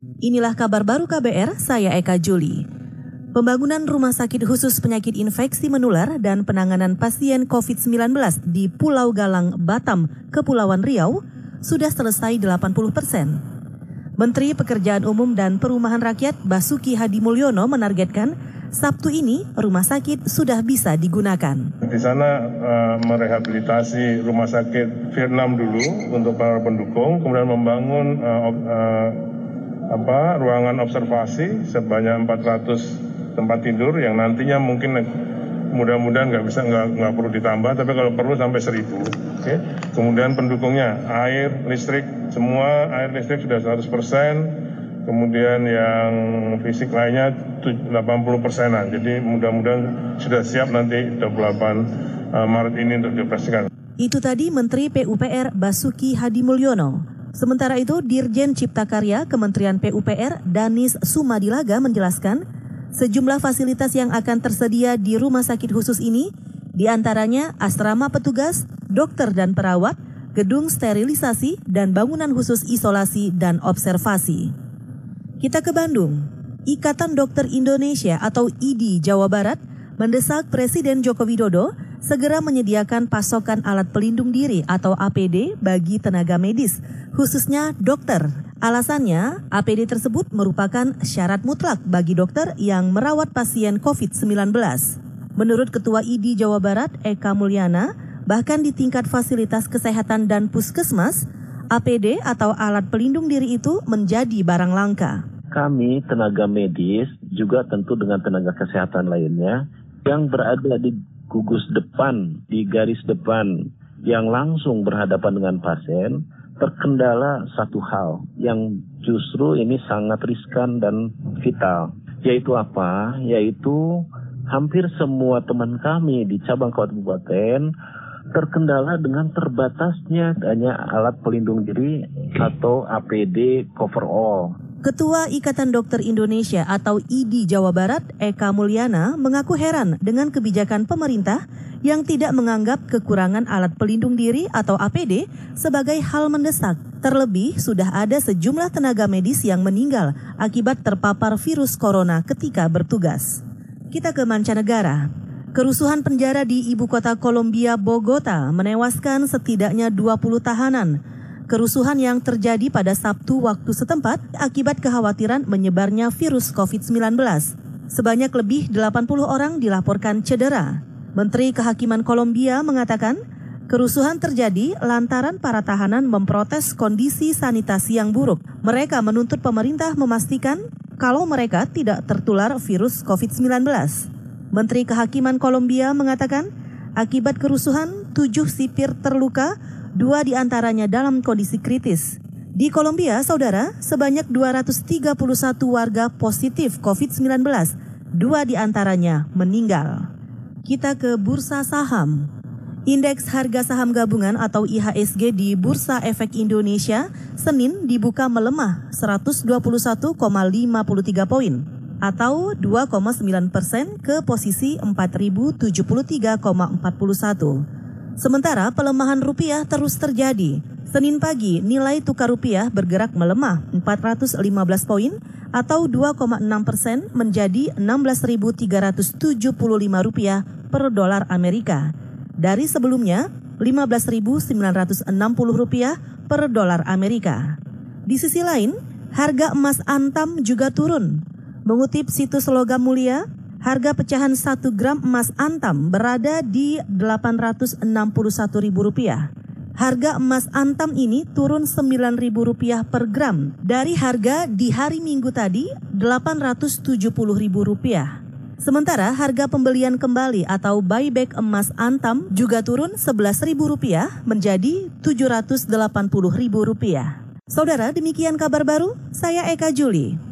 Inilah kabar baru KBR, saya Eka Juli. Pembangunan rumah sakit khusus penyakit infeksi menular dan penanganan pasien COVID-19 di Pulau Galang, Batam, Kepulauan Riau sudah selesai 80 persen. Menteri Pekerjaan Umum dan Perumahan Rakyat Basuki Hadi Mulyono menargetkan Sabtu ini rumah sakit sudah bisa digunakan. Di sana uh, merehabilitasi rumah sakit Vietnam dulu untuk para pendukung, kemudian membangun uh, uh, apa ruangan observasi sebanyak 400 tempat tidur yang nantinya mungkin mudah-mudahan nggak bisa nggak nggak perlu ditambah tapi kalau perlu sampai 1000 oke okay? kemudian pendukungnya air listrik semua air listrik sudah 100% kemudian yang fisik lainnya 80 persenan. Jadi mudah-mudahan sudah siap nanti 28 uh, Maret ini untuk dioperasikan. Itu tadi Menteri PUPR Basuki Hadi Mulyono. Sementara itu, Dirjen Cipta Karya Kementerian PUPR Danis Sumadilaga menjelaskan sejumlah fasilitas yang akan tersedia di rumah sakit khusus ini di antaranya asrama petugas, dokter dan perawat, gedung sterilisasi, dan bangunan khusus isolasi dan observasi. Kita ke Bandung. Ikatan Dokter Indonesia atau IDI Jawa Barat mendesak Presiden Joko Widodo segera menyediakan pasokan alat pelindung diri atau APD bagi tenaga medis, khususnya dokter. Alasannya, APD tersebut merupakan syarat mutlak bagi dokter yang merawat pasien COVID-19. Menurut Ketua IDI Jawa Barat, Eka Mulyana, bahkan di tingkat fasilitas kesehatan dan puskesmas, APD atau alat pelindung diri itu menjadi barang langka. Kami tenaga medis juga tentu dengan tenaga kesehatan lainnya yang berada di gugus depan, di garis depan yang langsung berhadapan dengan pasien terkendala satu hal yang justru ini sangat riskan dan vital. Yaitu apa? Yaitu hampir semua teman kami di cabang kabupaten terkendala dengan terbatasnya adanya alat pelindung diri atau APD cover all. Ketua Ikatan Dokter Indonesia atau IDI Jawa Barat, Eka Mulyana, mengaku heran dengan kebijakan pemerintah yang tidak menganggap kekurangan alat pelindung diri atau APD sebagai hal mendesak. Terlebih, sudah ada sejumlah tenaga medis yang meninggal akibat terpapar virus corona ketika bertugas. Kita ke mancanegara. Kerusuhan penjara di ibu kota Kolombia, Bogota, menewaskan setidaknya 20 tahanan. Kerusuhan yang terjadi pada Sabtu waktu setempat akibat kekhawatiran menyebarnya virus COVID-19. Sebanyak lebih 80 orang dilaporkan cedera. Menteri Kehakiman Kolombia mengatakan, kerusuhan terjadi lantaran para tahanan memprotes kondisi sanitasi yang buruk. Mereka menuntut pemerintah memastikan kalau mereka tidak tertular virus COVID-19. Menteri Kehakiman Kolombia mengatakan, akibat kerusuhan, tujuh sipir terluka, dua di antaranya dalam kondisi kritis. Di Kolombia, saudara, sebanyak 231 warga positif COVID-19, dua di antaranya meninggal. Kita ke Bursa Saham. Indeks harga saham gabungan atau IHSG di Bursa Efek Indonesia Senin dibuka melemah 121,53 poin atau 2,9 persen ke posisi 4.073,41. Sementara pelemahan rupiah terus terjadi. Senin pagi nilai tukar rupiah bergerak melemah 415 poin atau 2,6 persen menjadi 16.375 rupiah per dolar Amerika. Dari sebelumnya 15.960 rupiah per dolar Amerika. Di sisi lain, harga emas antam juga turun Mengutip situs Logam Mulia, harga pecahan 1 gram emas antam berada di Rp861.000. Harga emas antam ini turun Rp9.000 per gram dari harga di hari Minggu tadi Rp870.000. Sementara harga pembelian kembali atau buyback emas antam juga turun Rp11.000 menjadi Rp780.000. Saudara, demikian kabar baru. Saya Eka Juli.